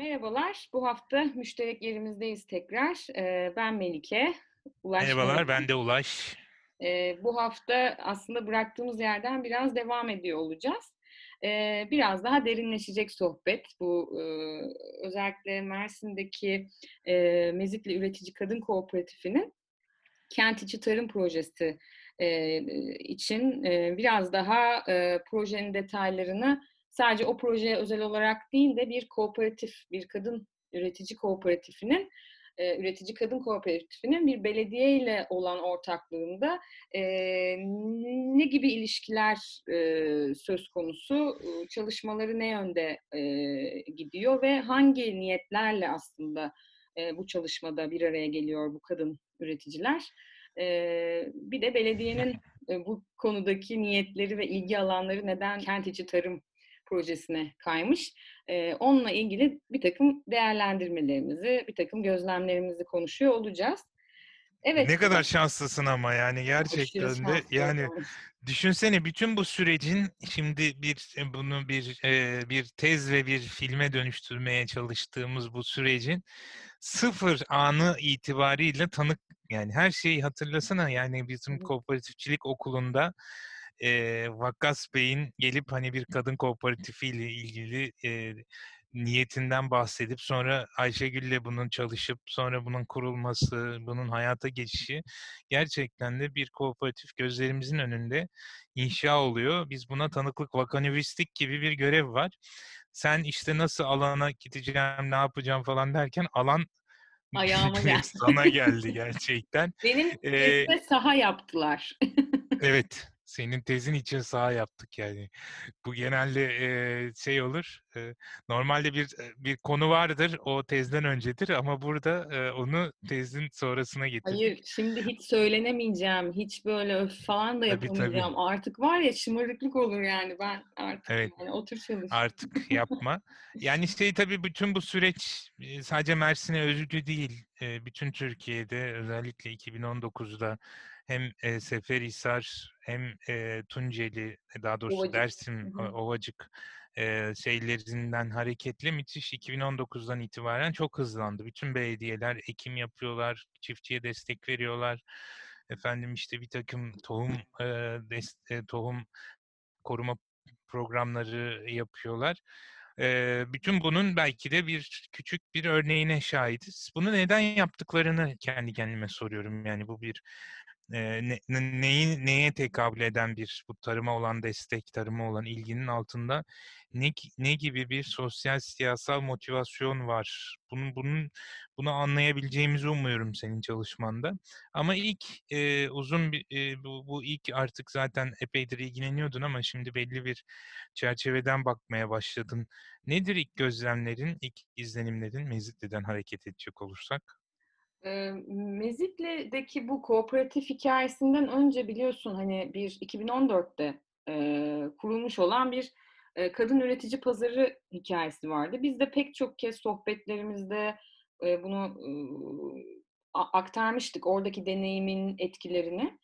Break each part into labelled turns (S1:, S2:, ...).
S1: merhabalar. Bu hafta müşterek yerimizdeyiz tekrar. Ee, ben Melike.
S2: Ulaş Merhabalar, ben de Ulaş.
S1: Ee, bu hafta aslında bıraktığımız yerden biraz devam ediyor olacağız. Ee, biraz daha derinleşecek sohbet. Bu e, özellikle Mersin'deki e, Mezitli Üretici Kadın Kooperatifinin kent içi tarım projesi e, için biraz daha projenin detaylarını sadece o projeye özel olarak değil de bir kooperatif, bir kadın üretici kooperatifinin e, üretici kadın kooperatifinin bir belediye ile olan ortaklığında e, ne gibi ilişkiler e, söz konusu, e, çalışmaları ne yönde e, gidiyor ve hangi niyetlerle aslında e, bu çalışmada bir araya geliyor bu kadın üreticiler. E, bir de belediyenin e, bu konudaki niyetleri ve ilgi alanları neden kent içi tarım projesine kaymış. E, onunla ilgili bir takım değerlendirmelerimizi, bir takım gözlemlerimizi konuşuyor olacağız.
S2: Evet. Ne kadar şanslısın ama yani gerçekten de yani düşünsene bütün bu sürecin şimdi bir e, bunu bir e, bir tez ve bir filme dönüştürmeye çalıştığımız bu sürecin sıfır anı itibariyle tanık yani her şeyi hatırlasana yani bizim kooperatifçilik okulunda e, Vakkas Bey'in gelip hani bir kadın kooperatifiyle ilgili e, niyetinden bahsedip sonra Ayşegül'le bunun çalışıp sonra bunun kurulması, bunun hayata geçişi gerçekten de bir kooperatif gözlerimizin önünde inşa oluyor. Biz buna tanıklık vakanüvistik gibi bir görev var. Sen işte nasıl alana gideceğim, ne yapacağım falan derken alan
S1: Ayağıma geldi.
S2: sana geldi gerçekten.
S1: Benim ee, saha yaptılar.
S2: evet senin tezin için sağ yaptık yani. Bu genelde e, şey olur. E, normalde bir bir konu vardır, o tezden öncedir ama burada e, onu tezin sonrasına getirdik.
S1: Hayır, şimdi hiç söylenemeyeceğim, hiç böyle öf falan da yapamayacağım. Tabii, tabii. Artık var ya şımarıklık olur yani ben artık evet. yani otur çalış.
S2: Artık yapma. yani şey tabii bütün bu süreç sadece Mersin'e özgü değil. Bütün Türkiye'de özellikle 2019'da hem e, Seferihisar hem e, Tunceli daha doğrusu Ovacık. Dersim hı hı. Ovacık e, şeylerinden hareketli müthiş 2019'dan itibaren çok hızlandı. Bütün belediyeler ekim yapıyorlar, çiftçiye destek veriyorlar. Efendim işte bir takım tohum e, dest, e, tohum koruma programları yapıyorlar. Bütün bunun belki de bir küçük bir örneğine şahidiz. Bunu neden yaptıklarını kendi kendime soruyorum. Yani bu bir ne, neyi, neye tekabül eden bir bu tarıma olan destek, tarıma olan ilginin altında ne, ne gibi bir sosyal siyasal motivasyon var? Bunun, bunun bunu anlayabileceğimizi umuyorum senin çalışmanda. Ama ilk e, uzun bir e, bu, bu ilk artık zaten epeydir ilgileniyordun ama şimdi belli bir çerçeveden bakmaya başladın. Nedir ilk gözlemlerin, ilk izlenimlerin Mezitli'den hareket edecek olursak?
S1: E, Mezitli'deki bu kooperatif hikayesinden önce biliyorsun hani bir 2014'te e, kurulmuş olan bir kadın üretici pazarı hikayesi vardı. Biz de pek çok kez sohbetlerimizde bunu aktarmıştık oradaki deneyimin etkilerini.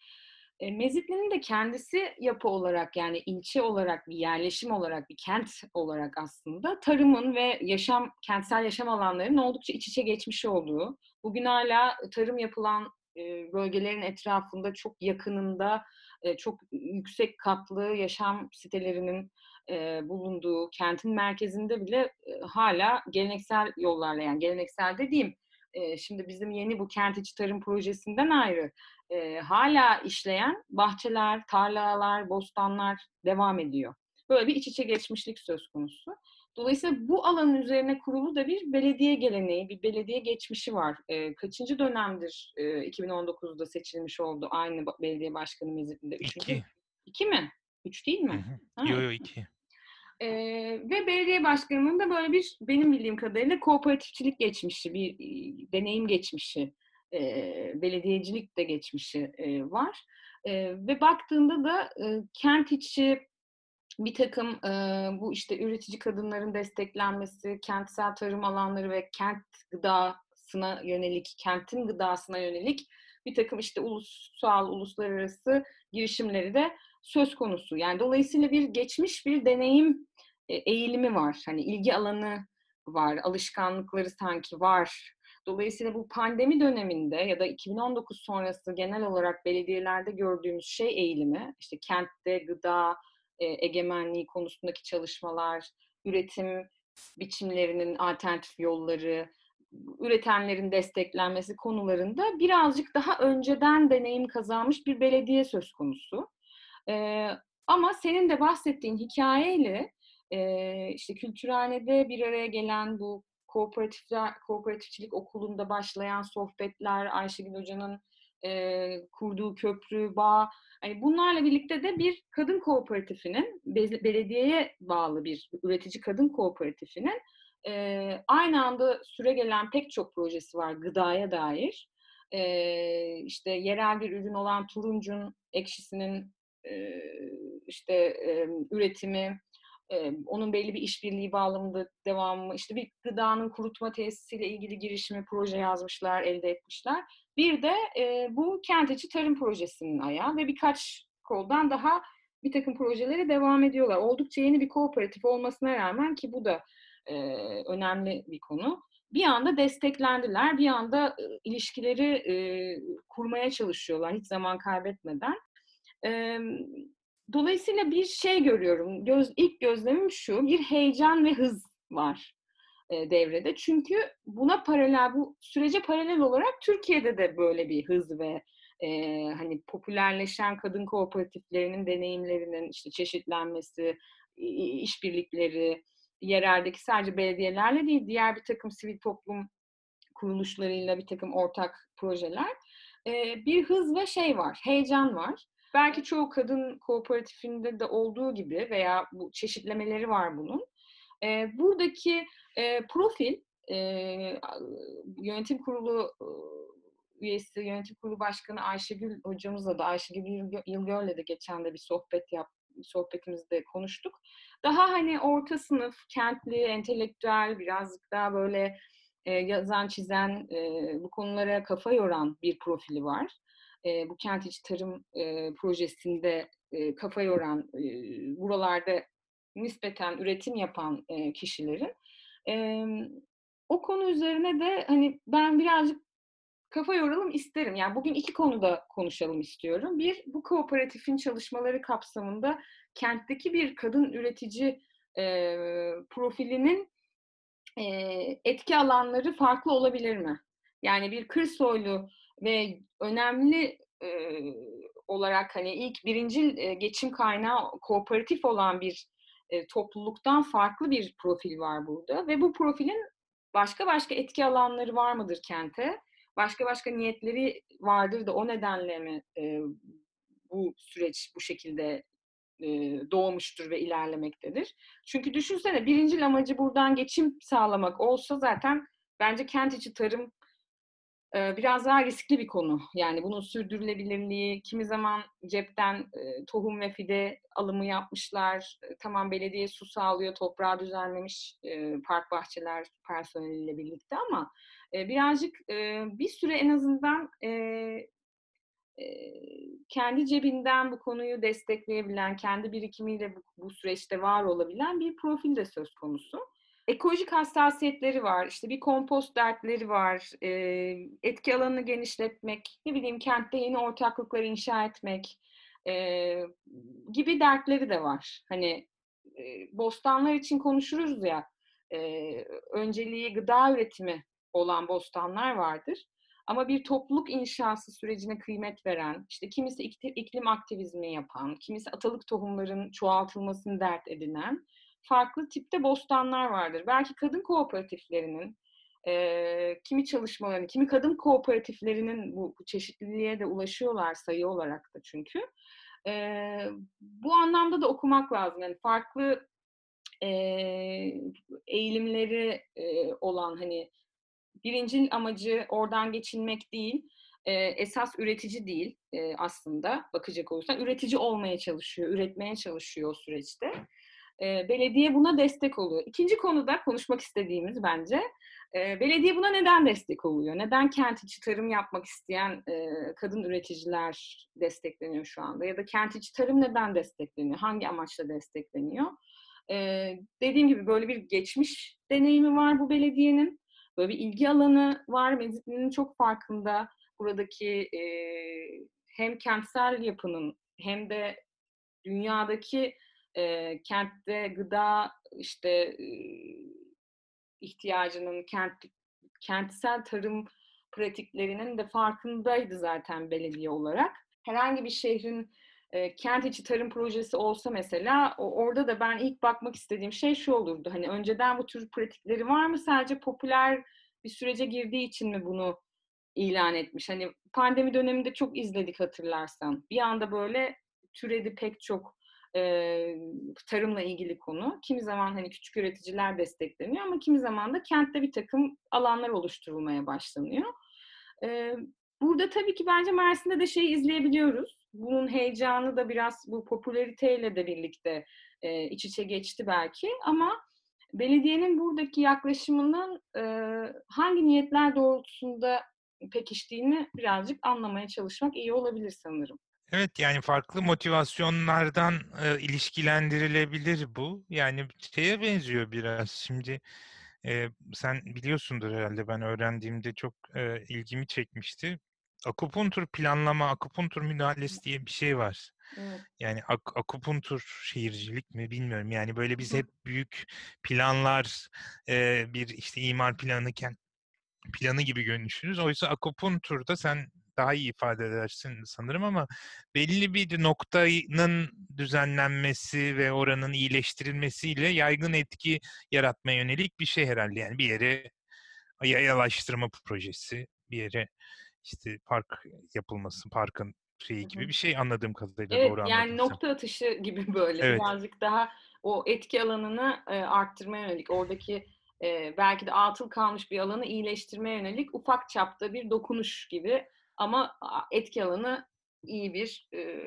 S1: E, Mezitli'nin de kendisi yapı olarak yani ilçe olarak bir yerleşim olarak bir kent olarak aslında tarımın ve yaşam kentsel yaşam alanlarının oldukça iç içe geçmiş olduğu, bugün hala tarım yapılan bölgelerin etrafında çok yakınında çok yüksek katlı yaşam sitelerinin e, bulunduğu kentin merkezinde bile e, hala geleneksel yollarla yani geleneksel dediğim e, şimdi bizim yeni bu kent içi tarım projesinden ayrı e, hala işleyen bahçeler, tarlalar, bostanlar devam ediyor. Böyle bir iç içe geçmişlik söz konusu. Dolayısıyla bu alanın üzerine kurulu da bir belediye geleneği, bir belediye geçmişi var. E, kaçıncı dönemdir e, 2019'da seçilmiş oldu aynı belediye başkanı mezitinde?
S2: İki.
S1: İki mi? Üç değil mi?
S2: Yok yok iki.
S1: Ee, ve belediye başkanının da böyle bir benim bildiğim kadarıyla kooperatifçilik geçmişi, bir e, deneyim geçmişi, e, belediyecilik de geçmişi e, var. E, ve baktığında da e, kent içi bir takım e, bu işte üretici kadınların desteklenmesi, kentsel tarım alanları ve kent gıdasına yönelik, kentin gıdasına yönelik bir takım işte ulusal, uluslararası girişimleri de söz konusu. Yani dolayısıyla bir geçmiş bir deneyim e, eğilimi var. Hani ilgi alanı var, alışkanlıkları sanki var. Dolayısıyla bu pandemi döneminde ya da 2019 sonrası genel olarak belediyelerde gördüğümüz şey eğilimi, işte kentte gıda e, egemenliği konusundaki çalışmalar, üretim biçimlerinin alternatif yolları, üretenlerin desteklenmesi konularında birazcık daha önceden deneyim kazanmış bir belediye söz konusu. Ee, ama senin de bahsettiğin hikayeyle e, işte kültürhanede bir araya gelen bu kooperatifler, kooperatifçilik okulunda başlayan sohbetler, Ayşegül Hoca'nın e, kurduğu köprü, bağ, hani bunlarla birlikte de bir kadın kooperatifinin, belediyeye bağlı bir üretici kadın kooperatifinin e, aynı anda süre gelen pek çok projesi var gıdaya dair. E, işte yerel bir ürün olan turuncun ekşisinin e, işte üretimi, onun belli bir işbirliği bağlamında devamı, işte bir gıdanın kurutma tesisiyle ilgili girişimi proje yazmışlar, elde etmişler. Bir de bu kent içi tarım projesinin ayağı ve birkaç koldan daha bir takım projeleri devam ediyorlar. Oldukça yeni bir kooperatif olmasına rağmen ki bu da önemli bir konu. Bir anda desteklendiler, bir anda ilişkileri e, kurmaya çalışıyorlar hiç zaman kaybetmeden. Dolayısıyla bir şey görüyorum. Göz, ilk gözlemim şu, bir heyecan ve hız var e, devrede. Çünkü buna paralel, bu sürece paralel olarak Türkiye'de de böyle bir hız ve e, hani popülerleşen kadın kooperatiflerinin deneyimlerinin işte çeşitlenmesi, işbirlikleri, yereldeki sadece belediyelerle değil, diğer bir takım sivil toplum kuruluşlarıyla bir takım ortak projeler. E, bir hız ve şey var, heyecan var. Belki çoğu kadın kooperatifinde de olduğu gibi veya bu çeşitlemeleri var bunun. E, buradaki e, profil e, yönetim kurulu üyesi, yönetim kurulu başkanı Ayşegül hocamızla da Ayşegül Yılgör'le de geçen de bir sohbet yap, sohbetimizde konuştuk. Daha hani orta sınıf, kentli, entelektüel, birazcık daha böyle e, yazan, çizen, e, bu konulara kafa yoran bir profili var. E, bu kent içi tarım e, projesinde e, kafa yoran, e, buralarda nispeten üretim yapan e, kişilerin. E, o konu üzerine de hani ben birazcık kafa yoralım isterim. Yani bugün iki konuda konuşalım istiyorum. Bir, bu kooperatifin çalışmaları kapsamında kentteki bir kadın üretici e, profilinin e, etki alanları farklı olabilir mi? Yani bir kır soylu ve önemli e, olarak hani ilk birinci e, geçim kaynağı kooperatif olan bir e, topluluktan farklı bir profil var burada ve bu profilin başka başka etki alanları var mıdır kente? Başka başka niyetleri vardır da o nedenle mi e, bu süreç bu şekilde e, doğmuştur ve ilerlemektedir? Çünkü düşünsene birinci amacı buradan geçim sağlamak olsa zaten bence kent içi tarım biraz daha riskli bir konu. Yani bunun sürdürülebilirliği, kimi zaman cepten tohum ve fide alımı yapmışlar. Tamam belediye su sağlıyor, toprağı düzenlemiş park bahçeler personeliyle birlikte ama birazcık bir süre en azından kendi cebinden bu konuyu destekleyebilen, kendi birikimiyle bu, süreçte var olabilen bir profil de söz konusu ekolojik hassasiyetleri var, işte bir kompost dertleri var, e, etki alanını genişletmek, ne bileyim kentte yeni ortaklıklar inşa etmek e, gibi dertleri de var. Hani e, bostanlar için konuşuruz ya, e, önceliği gıda üretimi olan bostanlar vardır. Ama bir topluluk inşası sürecine kıymet veren, işte kimisi iklim aktivizmi yapan, kimisi atalık tohumların çoğaltılmasını dert edinen, farklı tipte bostanlar vardır. Belki kadın kooperatiflerinin e, kimi çalışmalarını, kimi kadın kooperatiflerinin bu çeşitliliğe de ulaşıyorlar sayı olarak da çünkü. E, bu anlamda da okumak lazım. Yani farklı e, eğilimleri e, olan hani birinci amacı oradan geçinmek değil, e, esas üretici değil e, aslında bakacak olursan. Üretici olmaya çalışıyor, üretmeye çalışıyor o süreçte. E, belediye buna destek oluyor. İkinci konuda konuşmak istediğimiz bence e, belediye buna neden destek oluyor? Neden kent içi tarım yapmak isteyen e, kadın üreticiler destekleniyor şu anda? Ya da kent içi tarım neden destekleniyor? Hangi amaçla destekleniyor? Ee, dediğim gibi böyle bir geçmiş deneyimi var bu belediyenin. Böyle bir ilgi alanı var. Mezitli'nin çok farkında buradaki e, hem kentsel yapının hem de dünyadaki e, kentte gıda işte e, ihtiyacının kent kentsel tarım pratiklerinin de farkındaydı zaten belediye olarak. Herhangi bir şehrin e, kent içi tarım projesi olsa mesela o, orada da ben ilk bakmak istediğim şey şu olurdu. Hani önceden bu tür pratikleri var mı? Sadece popüler bir sürece girdiği için mi bunu ilan etmiş? Hani pandemi döneminde çok izledik hatırlarsan. Bir anda böyle türedi pek çok e, tarımla ilgili konu. Kimi zaman hani küçük üreticiler destekleniyor ama kimi zaman da kentte bir takım alanlar oluşturulmaya başlanıyor. E, burada tabii ki bence Mersin'de de şeyi izleyebiliyoruz. Bunun heyecanı da biraz bu popülariteyle de birlikte e, iç içe geçti belki ama belediyenin buradaki yaklaşımının e, hangi niyetler doğrultusunda pekiştiğini birazcık anlamaya çalışmak iyi olabilir sanırım.
S2: Evet yani farklı motivasyonlardan e, ilişkilendirilebilir bu. Yani şeye benziyor biraz. Şimdi e, sen biliyorsundur herhalde ben öğrendiğimde çok e, ilgimi çekmişti. Akupuntur planlama, akupuntur müdahalesi diye bir şey var. Evet. Yani ak- akupuntur şehircilik mi bilmiyorum. Yani böyle biz hep büyük planlar, e, bir işte imar planı, kent planı gibi görünüşünüz. Oysa akupunturda sen daha iyi ifade edersin sanırım ama belli bir noktanın düzenlenmesi ve oranın iyileştirilmesiyle yaygın etki yaratmaya yönelik bir şey herhalde. Yani bir yere yayalaştırma projesi, bir yere işte park yapılması, parkın şeyi gibi bir şey anladığım kadarıyla
S1: evet,
S2: doğru
S1: anladım. Yani nokta atışı gibi böyle evet. birazcık daha o etki alanını e, arttırmaya yönelik oradaki e, belki de atıl kalmış bir alanı iyileştirmeye yönelik ufak çapta bir dokunuş gibi ama etki alanı iyi bir e,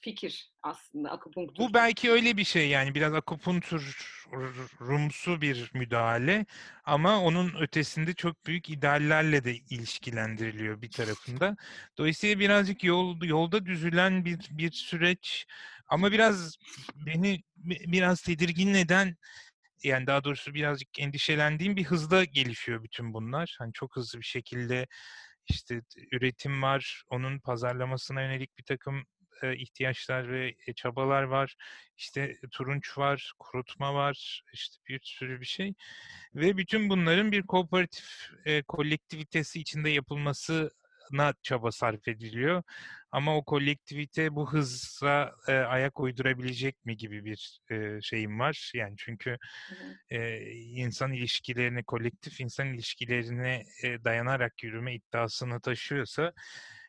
S1: fikir aslında akupunktur.
S2: Bu belki öyle bir şey yani biraz akupunkturumsu bir müdahale ama onun ötesinde çok büyük ideallerle de ilişkilendiriliyor bir tarafında. Dolayısıyla birazcık yol, yolda düzülen bir bir süreç ama biraz beni biraz tedirgin eden yani daha doğrusu birazcık endişelendiğim bir hızda gelişiyor bütün bunlar. Hani çok hızlı bir şekilde işte üretim var, onun pazarlamasına yönelik bir takım ihtiyaçlar ve çabalar var. İşte turunç var, kurutma var, işte bir sürü bir şey. Ve bütün bunların bir kooperatif e, kolektivitesi içinde yapılmasına çaba sarf ediliyor. Ama o kolektivite bu hızla e, ayak uydurabilecek mi gibi bir e, şeyim var. Yani çünkü e, insan ilişkilerine, kolektif insan ilişkilerine e, dayanarak yürüme iddiasını taşıyorsa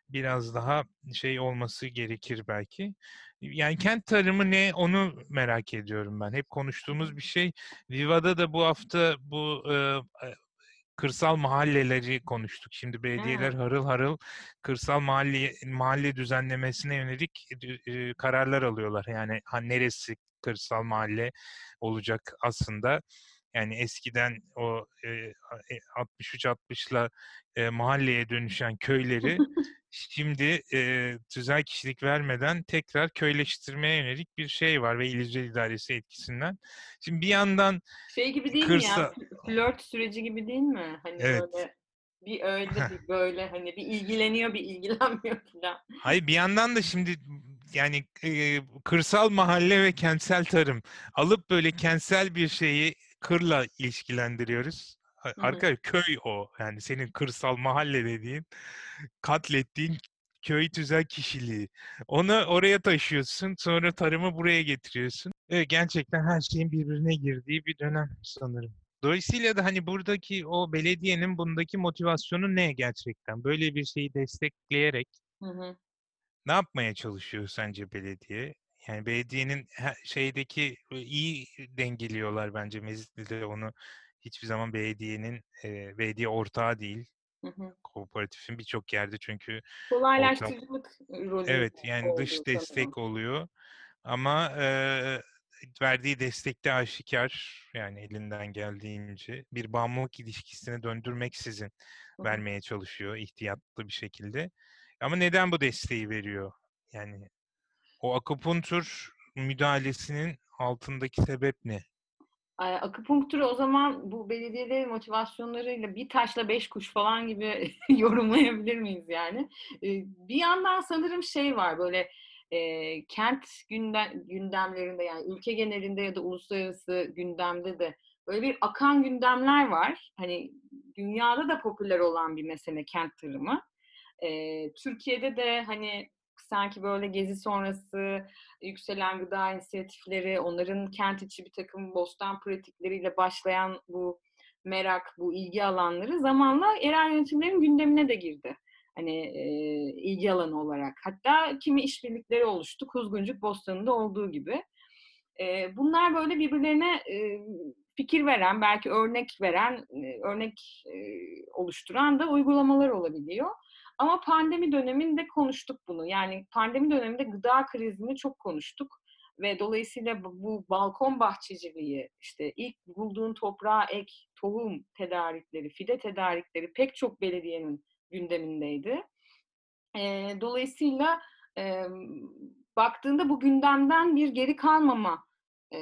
S2: biraz daha şey olması gerekir belki. Yani kent tarımı ne onu merak ediyorum ben. Hep konuştuğumuz bir şey. Viva'da da bu hafta bu e, kırsal mahalleleri konuştuk. Şimdi belediyeler hmm. harıl harıl kırsal mahalle mahalle düzenlemesine yönelik e, kararlar alıyorlar. Yani ha, neresi kırsal mahalle olacak aslında. Yani eskiden o e, 63-60'la e, mahalleye dönüşen köyleri şimdi e, tüzel kişilik vermeden tekrar köyleştirmeye yönelik bir şey var ve İlizce idaresi etkisinden. Şimdi bir yandan
S1: şey gibi değil kırsa... mi ya? Flört süreci gibi değil mi? Hani evet. böyle bir öyle bir böyle hani bir ilgileniyor bir ilgilenmiyor falan.
S2: Hayır bir yandan da şimdi yani e, kırsal mahalle ve kentsel tarım alıp böyle kentsel bir şeyi kırla ilişkilendiriyoruz. Arka köy o. Yani senin kırsal mahalle dediğin, katlettiğin köy tüzel kişiliği. Onu oraya taşıyorsun, sonra tarımı buraya getiriyorsun. Evet, gerçekten her şeyin birbirine girdiği bir dönem sanırım. Dolayısıyla da hani buradaki o belediyenin bundaki motivasyonu ne gerçekten? Böyle bir şeyi destekleyerek hı hı. ne yapmaya çalışıyor sence belediye? Yani belediyenin şeydeki iyi dengeliyorlar bence Mezitli'de onu hiçbir zaman belediyenin e, belediye ortağı değil. Hı hı. Kooperatifin birçok yerde çünkü
S1: kolaylaştırıcılık
S2: rolü Evet yani dış destek sanırım. oluyor. Ama e, verdiği destekte aşikar yani elinden geldiğince bir bağımlılık ilişkisine döndürmeksizin hı. vermeye çalışıyor ihtiyatlı bir şekilde. Ama neden bu desteği veriyor? Yani o akupuntur müdahalesinin altındaki sebep ne?
S1: Akupunktürü o zaman bu belediyelerin motivasyonlarıyla bir taşla beş kuş falan gibi yorumlayabilir miyiz yani? Bir yandan sanırım şey var böyle e, kent gündem, gündemlerinde yani ülke genelinde ya da uluslararası gündemde de böyle bir akan gündemler var. Hani dünyada da popüler olan bir mesele kent tarımı. E, Türkiye'de de hani sanki böyle gezi sonrası yükselen gıda inisiyatifleri, onların kent içi bir takım bostan pratikleriyle başlayan bu merak, bu ilgi alanları zamanla yerel yönetimlerin gündemine de girdi. Hani e, ilgi alanı olarak. Hatta kimi işbirlikleri oluştu. Kuzguncuk Bostanı'nda olduğu gibi. E, bunlar böyle birbirlerine e, fikir veren, belki örnek veren, örnek oluşturan da uygulamalar olabiliyor. Ama pandemi döneminde konuştuk bunu. Yani pandemi döneminde gıda krizini çok konuştuk ve dolayısıyla bu balkon bahçeciliği, işte ilk bulduğun toprağa ek, tohum tedarikleri, fide tedarikleri pek çok belediyenin gündemindeydi. E, dolayısıyla e, baktığında bu gündemden bir geri kalmama e,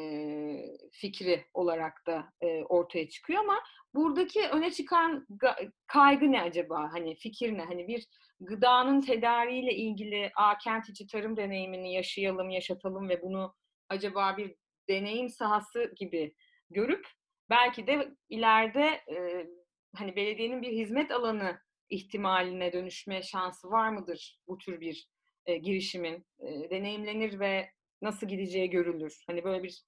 S1: fikri olarak da e, ortaya çıkıyor ama buradaki öne çıkan kaygı ne acaba? Hani fikir ne? Hani bir gıdanın tedariğiyle ilgili a kent içi tarım deneyimini yaşayalım, yaşatalım ve bunu acaba bir deneyim sahası gibi görüp belki de ileride e, hani belediyenin bir hizmet alanı ihtimaline dönüşme şansı var mıdır bu tür bir e, girişimin? E, deneyimlenir ve nasıl gideceği görülür. Hani böyle bir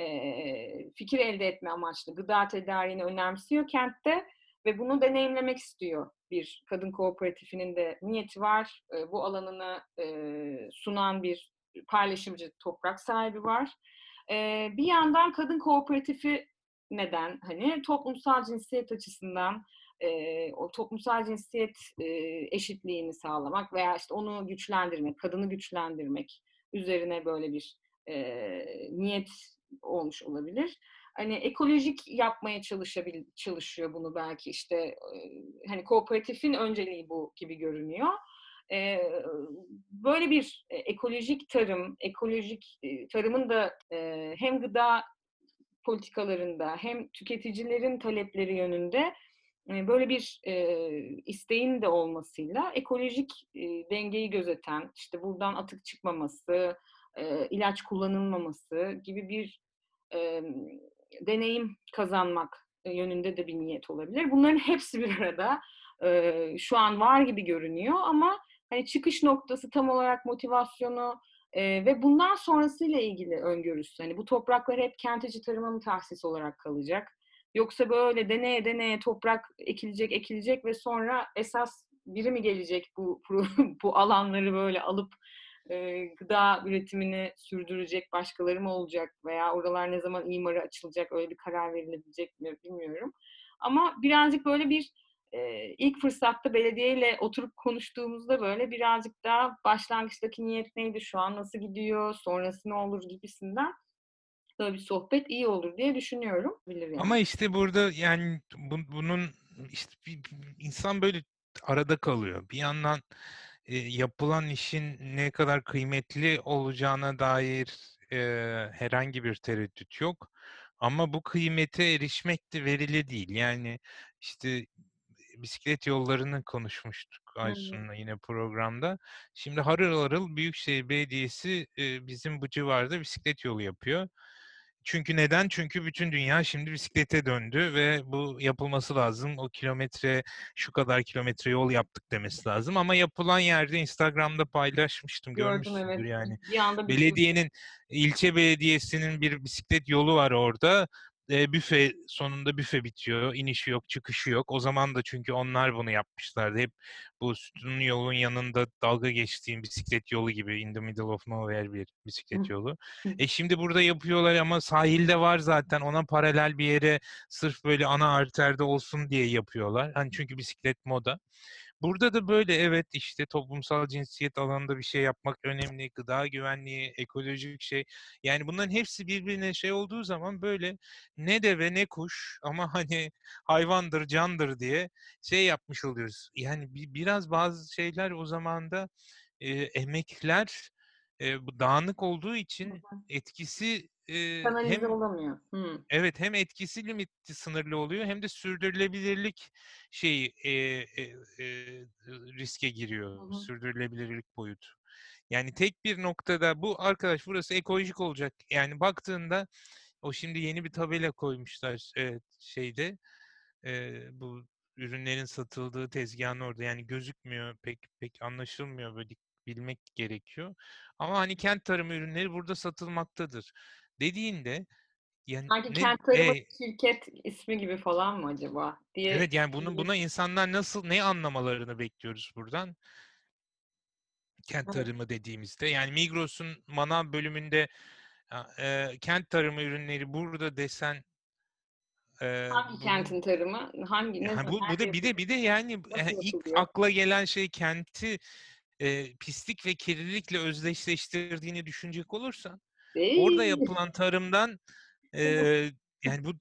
S1: e, fikir elde etme amaçlı gıda tedariğini önemsiyor kentte ve bunu deneyimlemek istiyor bir kadın kooperatifinin de niyeti var. E, bu alanını e, sunan bir paylaşımcı toprak sahibi var. E, bir yandan kadın kooperatifi neden? Hani toplumsal cinsiyet açısından e, o toplumsal cinsiyet e, eşitliğini sağlamak veya işte onu güçlendirmek, kadını güçlendirmek üzerine böyle bir e, niyet olmuş olabilir. Hani ekolojik yapmaya çalışabil çalışıyor bunu belki işte e, hani kooperatifin önceliği bu gibi görünüyor. E, böyle bir ekolojik tarım, ekolojik tarımın da e, hem gıda politikalarında hem tüketicilerin talepleri yönünde böyle bir e, isteğin de olmasıyla ekolojik e, dengeyi gözeten, işte buradan atık çıkmaması, e, ilaç kullanılmaması gibi bir e, deneyim kazanmak yönünde de bir niyet olabilir. Bunların hepsi bir arada e, şu an var gibi görünüyor ama hani çıkış noktası tam olarak motivasyonu e, ve bundan sonrasıyla ilgili öngörüsü. Hani bu topraklar hep kentici tarıma mı tahsis olarak kalacak? Yoksa böyle deneye deneye toprak ekilecek ekilecek ve sonra esas biri mi gelecek bu bu alanları böyle alıp e, gıda üretimini sürdürecek başkaları mı olacak veya oralar ne zaman imara açılacak öyle bir karar verilebilecek mi bilmiyorum. Ama birazcık böyle bir e, ilk fırsatta belediyeyle oturup konuştuğumuzda böyle birazcık daha başlangıçtaki niyet neydi şu an nasıl gidiyor sonrası ne olur gibisinden böyle bir sohbet iyi olur diye düşünüyorum. Bilir yani.
S2: Ama işte burada yani bu, bunun işte bir, insan böyle arada kalıyor. Bir yandan e, yapılan işin ne kadar kıymetli olacağına dair e, herhangi bir tereddüt yok. Ama bu kıymete erişmek de verili değil. Yani işte bisiklet yollarını konuşmuştuk Aysun'la yine programda. Şimdi harıl harıl Büyükşehir Belediyesi e, bizim bu civarda bisiklet yolu yapıyor. Çünkü neden? Çünkü bütün dünya şimdi bisiklete döndü ve bu yapılması lazım. O kilometre şu kadar kilometre yol yaptık demesi lazım. Ama yapılan yerde Instagram'da paylaşmıştım. Gördüm, görmüşsündür evet. yani. Bir anda Belediyenin, ilçe belediyesinin bir bisiklet yolu var orada e, büfe sonunda büfe bitiyor. İnişi yok, çıkışı yok. O zaman da çünkü onlar bunu yapmışlardı. Hep bu sütunun yolun yanında dalga geçtiğim bisiklet yolu gibi in the middle of nowhere bir bisiklet yolu. e şimdi burada yapıyorlar ama sahilde var zaten ona paralel bir yere sırf böyle ana arterde olsun diye yapıyorlar. Hani çünkü bisiklet moda. Burada da böyle evet işte toplumsal cinsiyet alanında bir şey yapmak önemli. Gıda güvenliği, ekolojik şey. Yani bunların hepsi birbirine şey olduğu zaman böyle ne deve ne kuş ama hani hayvandır, candır diye şey yapmış oluyoruz. Yani bir, biraz bazı şeyler o zaman da e, emekler e, bu dağınık olduğu için etkisi e,
S1: Kanalize
S2: hem
S1: olamıyor. Hmm.
S2: evet hem etkisi limiti sınırlı oluyor hem de sürdürülebilirlik şeyi e, e, e, riske giriyor.
S1: Hı hı.
S2: Sürdürülebilirlik boyutu. Yani tek bir noktada bu arkadaş burası ekolojik olacak. Yani baktığında o şimdi yeni bir tabela koymuşlar e, şeyde e, bu ürünlerin satıldığı tezgahın orada yani gözükmüyor pek pek anlaşılmıyor böyle bilmek gerekiyor. Ama hani kent tarımı ürünleri burada satılmaktadır dediğinde yani
S1: Sanki
S2: ne
S1: kent tarımı
S2: e,
S1: şirket ismi gibi falan mı acaba diye.
S2: evet yani bunu buna insanlar nasıl ne anlamalarını bekliyoruz buradan kent tarımı dediğimizde yani Migros'un manav bölümünde e, kent tarımı ürünleri burada desen e,
S1: Hangi
S2: bunun
S1: kentin tarımı? Hangi ne
S2: yani
S1: zaman?
S2: bu bu da bir de bir de yani
S1: Nasıl
S2: ilk
S1: yapılıyor?
S2: akla gelen şey kenti e, pislik ve kirlilikle özdeşleştirdiğini düşünecek olursan orada
S1: Değil.
S2: yapılan tarımdan e, yani bu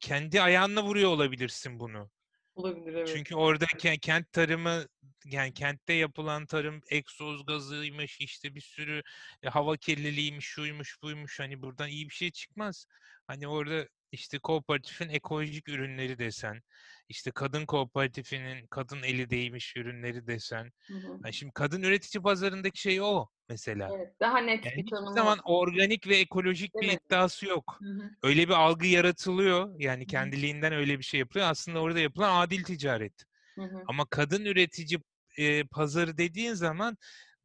S2: kendi ayağınla vuruyor olabilirsin bunu.
S1: Olabilir evet.
S2: Çünkü orada ke- kent tarımı yani kentte yapılan tarım egzoz gazıymış işte bir sürü e, hava kirliliğiymiş şuymuş buymuş hani buradan iyi bir şey çıkmaz. Hani orada işte kooperatifin ekolojik ürünleri desen işte kadın kooperatifinin kadın eli değmiş ürünleri desen.
S1: Hı hı.
S2: Yani şimdi kadın üretici pazarındaki şey o mesela.
S1: Evet. Daha net
S2: Yani
S1: bir
S2: hiçbir
S1: tanımı
S2: zaman organik ve ekolojik bir
S1: Demedim.
S2: iddiası yok.
S1: Hı hı.
S2: Öyle bir algı yaratılıyor. Yani
S1: hı.
S2: kendiliğinden öyle bir şey yapılıyor. Aslında orada yapılan adil ticaret.
S1: Hı hı.
S2: Ama kadın üretici e, pazarı dediğin zaman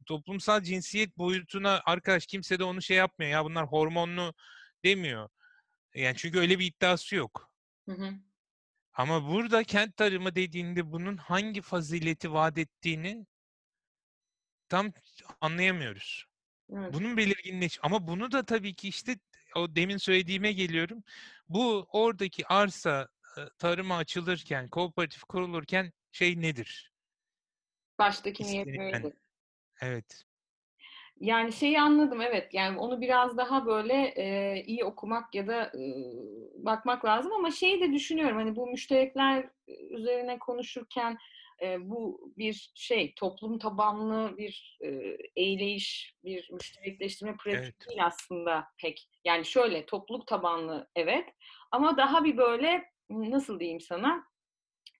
S2: toplumsal cinsiyet boyutuna arkadaş kimse de onu şey yapmıyor. Ya bunlar hormonlu demiyor. Yani çünkü öyle bir iddiası yok.
S1: Hı hı.
S2: Ama burada kent tarımı dediğinde bunun hangi fazileti vaat ettiğini tam anlayamıyoruz.
S1: Evet.
S2: Bunun belirginleş ama bunu da tabii ki işte o demin söylediğime geliyorum. Bu oradaki arsa tarıma açılırken, kooperatif kurulurken şey nedir?
S1: Baştaki niyet neydi?
S2: Evet.
S1: Yani şeyi anladım evet. Yani onu biraz daha böyle e, iyi okumak ya da e, bakmak lazım ama şeyi de düşünüyorum hani bu müşterekler üzerine konuşurken e, bu bir şey toplum tabanlı bir e, eyleyiş, bir müşterekleştirme pratiği
S2: Evet.
S1: değil aslında pek. Yani şöyle topluluk tabanlı evet ama daha bir böyle nasıl diyeyim sana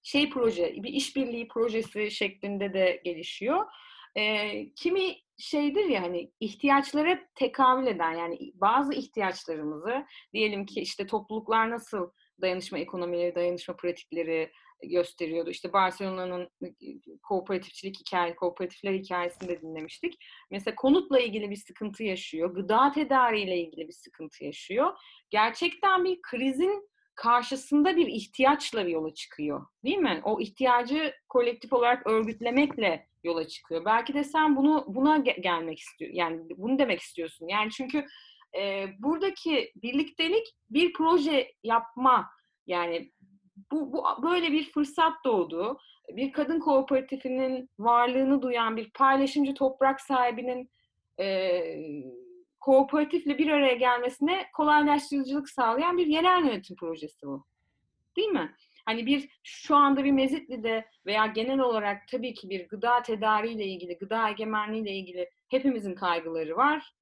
S1: şey proje, bir işbirliği projesi şeklinde de gelişiyor. Ee, kimi şeydir ya hani ihtiyaçlara tekabül eden yani bazı ihtiyaçlarımızı diyelim ki işte topluluklar nasıl dayanışma ekonomileri, dayanışma pratikleri gösteriyordu. İşte Barcelona'nın kooperatifçilik hikaye, kooperatifler hikayesini de dinlemiştik. Mesela konutla ilgili bir sıkıntı yaşıyor, gıda tedariğiyle ilgili bir sıkıntı yaşıyor. Gerçekten bir krizin karşısında bir ihtiyaçla yola çıkıyor. Değil mi? O ihtiyacı kolektif olarak örgütlemekle yola çıkıyor. Belki de sen bunu buna ge- gelmek istiyor. Yani bunu demek istiyorsun. Yani çünkü e, buradaki birliktelik bir proje yapma yani bu, bu böyle bir fırsat doğdu. Bir kadın kooperatifinin varlığını duyan bir paylaşımcı toprak sahibinin e, kooperatifle bir araya gelmesine kolaylaştırıcılık sağlayan bir yerel yönetim projesi bu. Değil mi? Hani bir şu anda bir Mezitli'de veya genel olarak tabii ki bir gıda tedariğiyle ilgili, gıda egemenliğiyle ilgili hepimizin kaygıları var.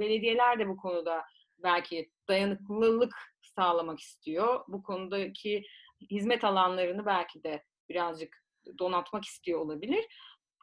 S1: Belediyeler de bu konuda belki dayanıklılık sağlamak istiyor. Bu konudaki hizmet alanlarını belki de birazcık donatmak istiyor olabilir.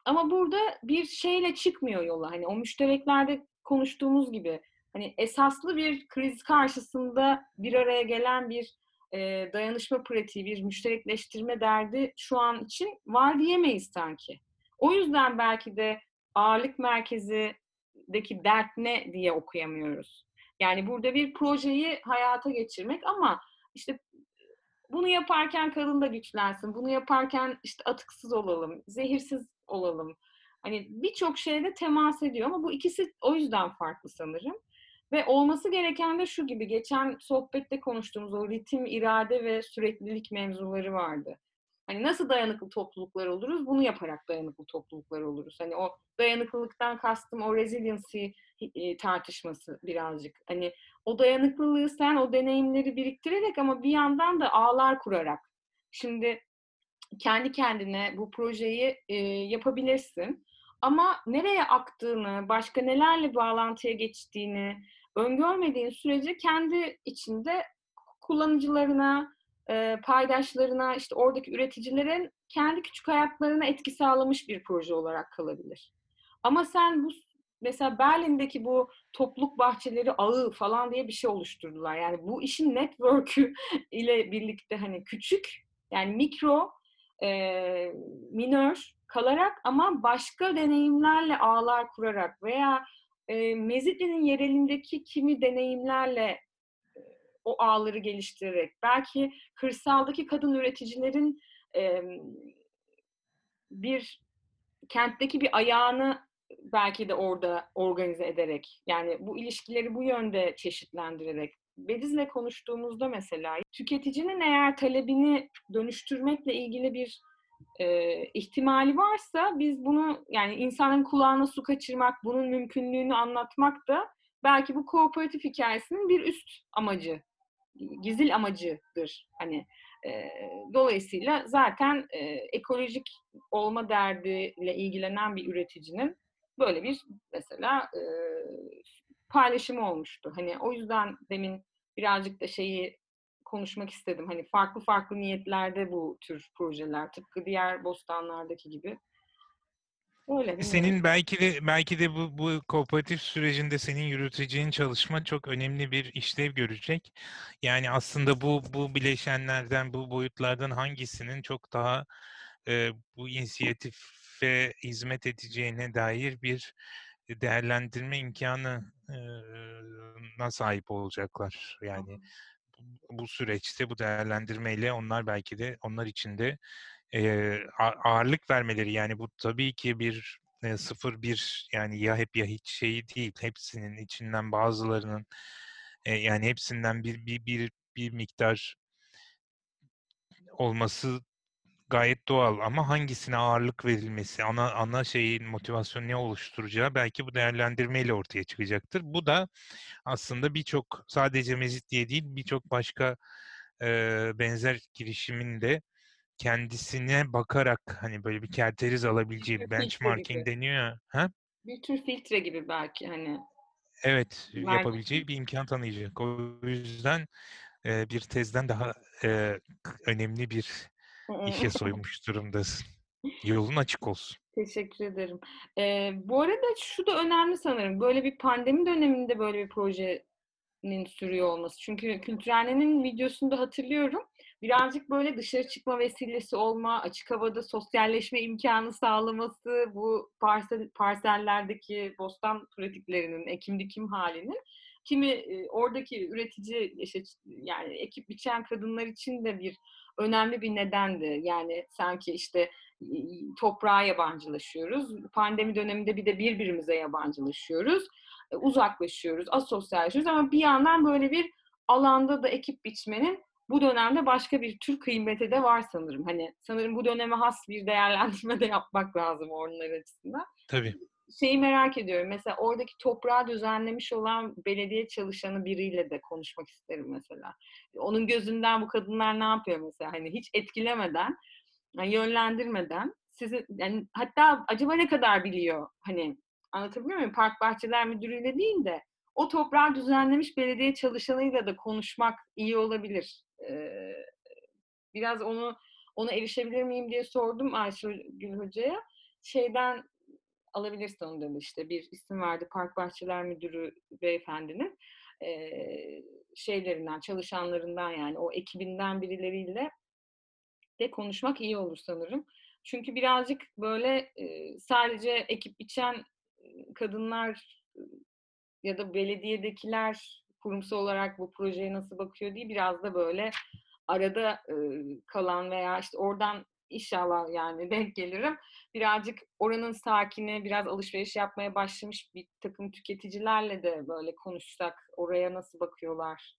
S1: Ama burada bir şeyle çıkmıyor yola. Hani o müştereklerde konuştuğumuz gibi hani esaslı bir kriz karşısında bir araya gelen bir e, dayanışma pratiği, bir müşterekleştirme derdi şu an için var diyemeyiz sanki. O yüzden belki de ağırlık merkezindeki dert ne diye okuyamıyoruz. Yani burada bir projeyi hayata geçirmek ama işte bunu yaparken kadın da güçlensin, bunu yaparken işte atıksız olalım, zehirsiz olalım. Hani birçok şeyde temas ediyor ama bu ikisi o yüzden farklı sanırım. Ve olması gereken de şu gibi, geçen sohbette konuştuğumuz o ritim, irade ve süreklilik mevzuları vardı. Hani nasıl dayanıklı topluluklar oluruz? Bunu yaparak dayanıklı topluluklar oluruz. Hani o dayanıklılıktan kastım o resiliency tartışması birazcık. Hani o dayanıklılığı sen o deneyimleri biriktirerek ama bir yandan da ağlar kurarak. Şimdi kendi kendine bu projeyi e, yapabilirsin. Ama nereye aktığını, başka nelerle bağlantıya geçtiğini öngörmediğin sürece kendi içinde kullanıcılarına, e, paydaşlarına, işte oradaki üreticilerin kendi küçük hayatlarına etki sağlamış bir proje olarak kalabilir. Ama sen bu mesela Berlin'deki bu topluluk bahçeleri ağı falan diye bir şey oluşturdular. Yani bu işin network'ü ile birlikte hani küçük yani mikro e, minör kalarak ama başka deneyimlerle ağlar kurarak veya e, Mezitli'nin yerelindeki kimi deneyimlerle o ağları geliştirerek belki kırsaldaki kadın üreticilerin e, bir kentteki bir ayağını belki de orada organize ederek yani bu ilişkileri bu yönde çeşitlendirerek Bediz'le konuştuğumuzda mesela tüketicinin eğer talebini dönüştürmekle ilgili bir e, ihtimali varsa biz bunu yani insanın kulağına su kaçırmak, bunun mümkünlüğünü anlatmak da belki bu kooperatif hikayesinin bir üst amacı, gizil amacıdır. Hani e, dolayısıyla zaten e, ekolojik olma derdiyle ilgilenen bir üreticinin böyle bir mesela e, paylaşımı olmuştu. Hani o yüzden demin birazcık da şeyi konuşmak istedim. Hani farklı farklı niyetlerde bu tür projeler tıpkı diğer bostanlardaki gibi.
S2: Öyle Senin belki de belki de bu bu kooperatif sürecinde senin yürüteceğin çalışma çok önemli bir işlev görecek. Yani aslında bu bu bileşenlerden, bu boyutlardan hangisinin çok daha e, bu inisiyatife hizmet edeceğine dair bir değerlendirme imkanı e, sahip olacaklar. Yani bu süreçte bu değerlendirmeyle onlar belki de onlar için de e, ağırlık vermeleri yani bu tabii ki bir e, sıfır bir yani ya hep ya hiç şeyi değil hepsinin içinden bazılarının e, yani hepsinden bir bir bir bir miktar olması gayet doğal ama hangisine ağırlık verilmesi, ana ana şeyin motivasyon ne oluşturacağı belki bu değerlendirmeyle ortaya çıkacaktır. Bu da aslında birçok sadece Mezit diye değil birçok başka e, benzer girişimin de kendisine bakarak hani böyle bir kerteriz alabileceği bir benchmarking deniyor ya. Ha?
S1: Bir tür filtre gibi belki hani.
S2: Evet, Belki. yapabileceği bir imkan tanıyacak. O yüzden e, bir tezden daha e, önemli bir işe soymuş durumdasın. Yolun açık olsun.
S1: Teşekkür ederim. Ee, bu arada şu da önemli sanırım. Böyle bir pandemi döneminde böyle bir projenin sürüyor olması. Çünkü Kültürhane'nin videosunda hatırlıyorum. Birazcık böyle dışarı çıkma vesilesi olma, açık havada sosyalleşme imkanı sağlaması, bu parsel, parsellerdeki bostan pratiklerinin, ekim dikim halinin kimi oradaki üretici yani ekip biçen kadınlar için de bir önemli bir nedendi. Yani sanki işte toprağa yabancılaşıyoruz. Pandemi döneminde bir de birbirimize yabancılaşıyoruz. E, uzaklaşıyoruz, asosyalleşiyoruz ama bir yandan böyle bir alanda da ekip biçmenin bu dönemde başka bir tür kıymeti de var sanırım. Hani sanırım bu döneme has bir değerlendirme de yapmak lazım onlar açısından.
S2: Tabii
S1: şeyi merak ediyorum. Mesela oradaki toprağı düzenlemiş olan belediye çalışanı biriyle de konuşmak isterim mesela. Onun gözünden bu kadınlar ne yapıyor mesela? Hani hiç etkilemeden, yani yönlendirmeden sizi yani hatta acaba ne kadar biliyor? Hani anlatabiliyor muyum? Park Bahçeler Müdürü'yle değil de o toprağı düzenlemiş belediye çalışanıyla da konuşmak iyi olabilir. Ee, biraz onu ona erişebilir miyim diye sordum Ayşegül Hoca'ya. Şeyden alabilirsin onu dedi işte bir isim verdi Park Bahçeler Müdürü beyefendinin e, şeylerinden çalışanlarından yani o ekibinden birileriyle de konuşmak iyi olur sanırım. Çünkü birazcık böyle e, sadece ekip biçen kadınlar ya da belediyedekiler kurumsal olarak bu projeye nasıl bakıyor diye biraz da böyle arada e, kalan veya işte oradan inşallah yani denk gelirim. Birazcık oranın sakini, biraz alışveriş yapmaya başlamış bir takım tüketicilerle de böyle konuşsak, oraya nasıl bakıyorlar,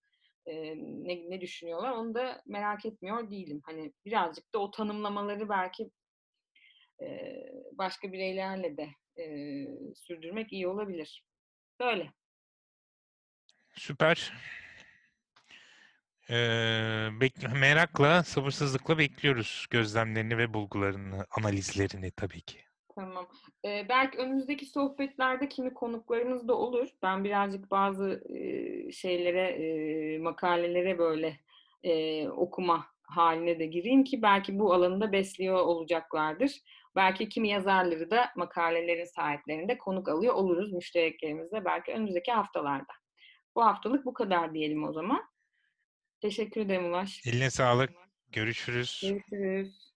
S1: e, ne, ne düşünüyorlar onu da merak etmiyor değilim. Hani birazcık da o tanımlamaları belki e, başka bireylerle de e, sürdürmek iyi olabilir. Böyle.
S2: Süper. Ee, merakla, sabırsızlıkla bekliyoruz gözlemlerini ve bulgularını, analizlerini tabii ki.
S1: Tamam. Ee, belki önümüzdeki sohbetlerde kimi konuklarımız da olur. Ben birazcık bazı e, şeylere, e, makalelere böyle e, okuma haline de gireyim ki belki bu alanında besliyor olacaklardır. Belki kimi yazarları da makalelerin sahiplerinde konuk alıyor oluruz müştereklerimizle belki önümüzdeki haftalarda. Bu haftalık bu kadar diyelim o zaman. Teşekkür ederim Ulaş.
S2: Eline sağlık. Görüşürüz.
S1: Görüşürüz.